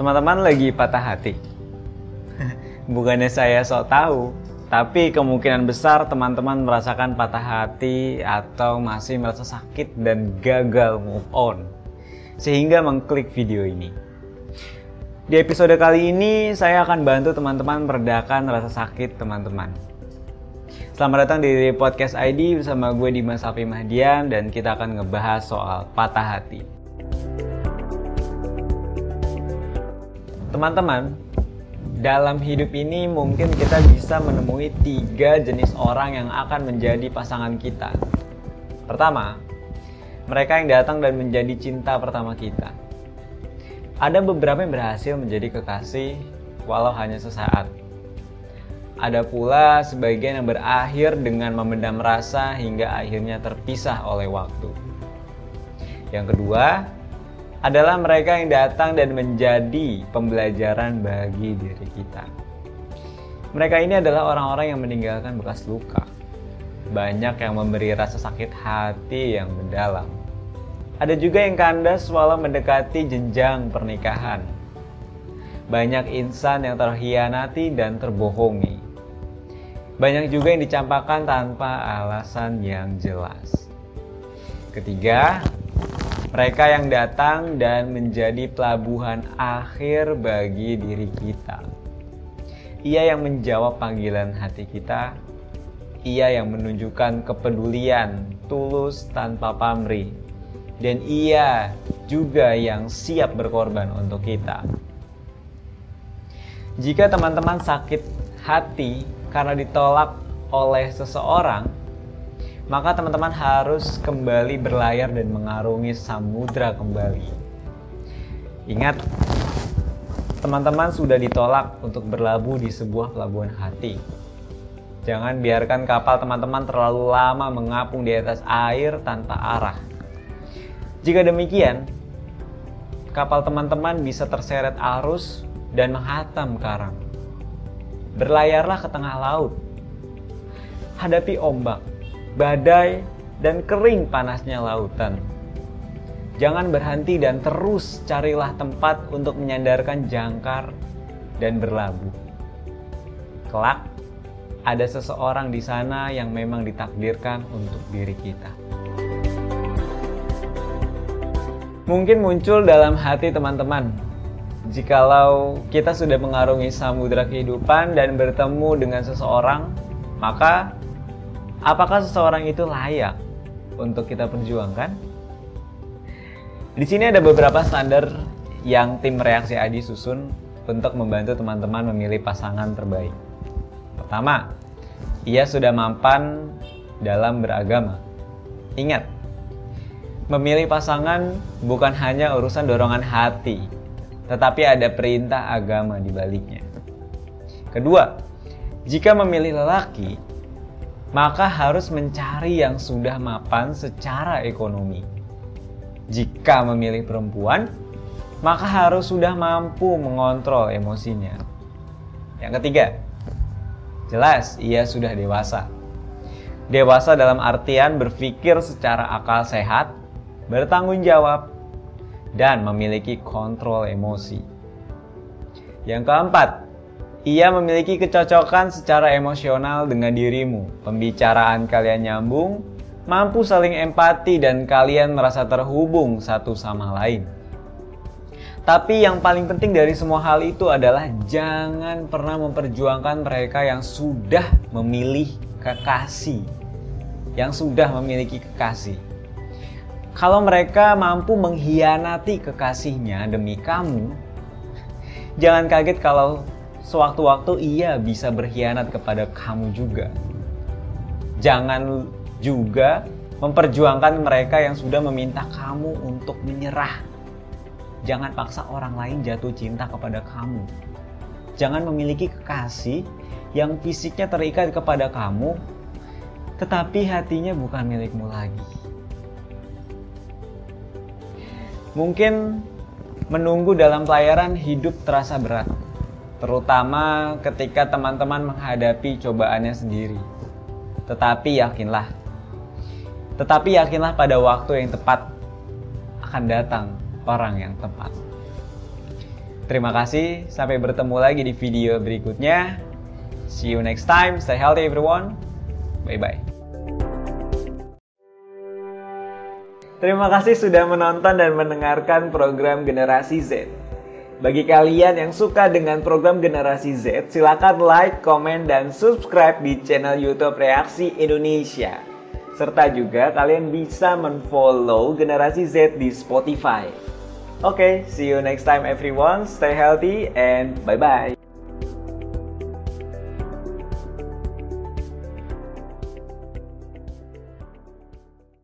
Teman-teman lagi patah hati. Bukannya saya sok tahu, tapi kemungkinan besar teman-teman merasakan patah hati atau masih merasa sakit dan gagal move on. Sehingga mengklik video ini. Di episode kali ini saya akan bantu teman-teman meredakan rasa sakit teman-teman. Selamat datang di podcast ID bersama gue Dimas Alfi Mahdian dan kita akan ngebahas soal patah hati. Teman-teman, dalam hidup ini mungkin kita bisa menemui tiga jenis orang yang akan menjadi pasangan kita. Pertama, mereka yang datang dan menjadi cinta pertama kita. Ada beberapa yang berhasil menjadi kekasih walau hanya sesaat. Ada pula sebagian yang berakhir dengan memendam rasa hingga akhirnya terpisah oleh waktu. Yang kedua, adalah mereka yang datang dan menjadi pembelajaran bagi diri kita. Mereka ini adalah orang-orang yang meninggalkan bekas luka. Banyak yang memberi rasa sakit hati yang mendalam. Ada juga yang kandas walau mendekati jenjang pernikahan. Banyak insan yang terhianati dan terbohongi. Banyak juga yang dicampakkan tanpa alasan yang jelas. Ketiga, mereka yang datang dan menjadi pelabuhan akhir bagi diri kita. Ia yang menjawab panggilan hati kita. Ia yang menunjukkan kepedulian tulus tanpa pamrih. Dan ia juga yang siap berkorban untuk kita. Jika teman-teman sakit hati karena ditolak oleh seseorang, maka teman-teman harus kembali berlayar dan mengarungi samudra kembali. Ingat, teman-teman sudah ditolak untuk berlabuh di sebuah pelabuhan hati. Jangan biarkan kapal teman-teman terlalu lama mengapung di atas air tanpa arah. Jika demikian, kapal teman-teman bisa terseret arus dan menghatam karang. Berlayarlah ke tengah laut. Hadapi ombak badai, dan kering panasnya lautan. Jangan berhenti dan terus carilah tempat untuk menyandarkan jangkar dan berlabuh. Kelak, ada seseorang di sana yang memang ditakdirkan untuk diri kita. Mungkin muncul dalam hati teman-teman, jikalau kita sudah mengarungi samudera kehidupan dan bertemu dengan seseorang, maka apakah seseorang itu layak untuk kita perjuangkan? Di sini ada beberapa standar yang tim reaksi Adi susun untuk membantu teman-teman memilih pasangan terbaik. Pertama, ia sudah mampan dalam beragama. Ingat, memilih pasangan bukan hanya urusan dorongan hati, tetapi ada perintah agama di baliknya. Kedua, jika memilih lelaki, maka harus mencari yang sudah mapan secara ekonomi. Jika memilih perempuan, maka harus sudah mampu mengontrol emosinya. Yang ketiga, jelas ia sudah dewasa. Dewasa dalam artian berpikir secara akal sehat, bertanggung jawab, dan memiliki kontrol emosi. Yang keempat, ia memiliki kecocokan secara emosional dengan dirimu. Pembicaraan kalian nyambung, mampu saling empati dan kalian merasa terhubung satu sama lain. Tapi yang paling penting dari semua hal itu adalah jangan pernah memperjuangkan mereka yang sudah memilih kekasih. Yang sudah memiliki kekasih. Kalau mereka mampu mengkhianati kekasihnya demi kamu, jangan kaget kalau sewaktu-waktu ia bisa berkhianat kepada kamu juga. Jangan juga memperjuangkan mereka yang sudah meminta kamu untuk menyerah. Jangan paksa orang lain jatuh cinta kepada kamu. Jangan memiliki kekasih yang fisiknya terikat kepada kamu, tetapi hatinya bukan milikmu lagi. Mungkin menunggu dalam pelayaran hidup terasa berat terutama ketika teman-teman menghadapi cobaannya sendiri. Tetapi yakinlah, tetapi yakinlah pada waktu yang tepat akan datang orang yang tepat. Terima kasih, sampai bertemu lagi di video berikutnya. See you next time. Stay healthy everyone. Bye-bye. Terima kasih sudah menonton dan mendengarkan program Generasi Z. Bagi kalian yang suka dengan program Generasi Z, silakan like, komen, dan subscribe di channel YouTube Reaksi Indonesia. Serta juga kalian bisa menfollow Generasi Z di Spotify. Oke, okay, see you next time everyone. Stay healthy and bye-bye.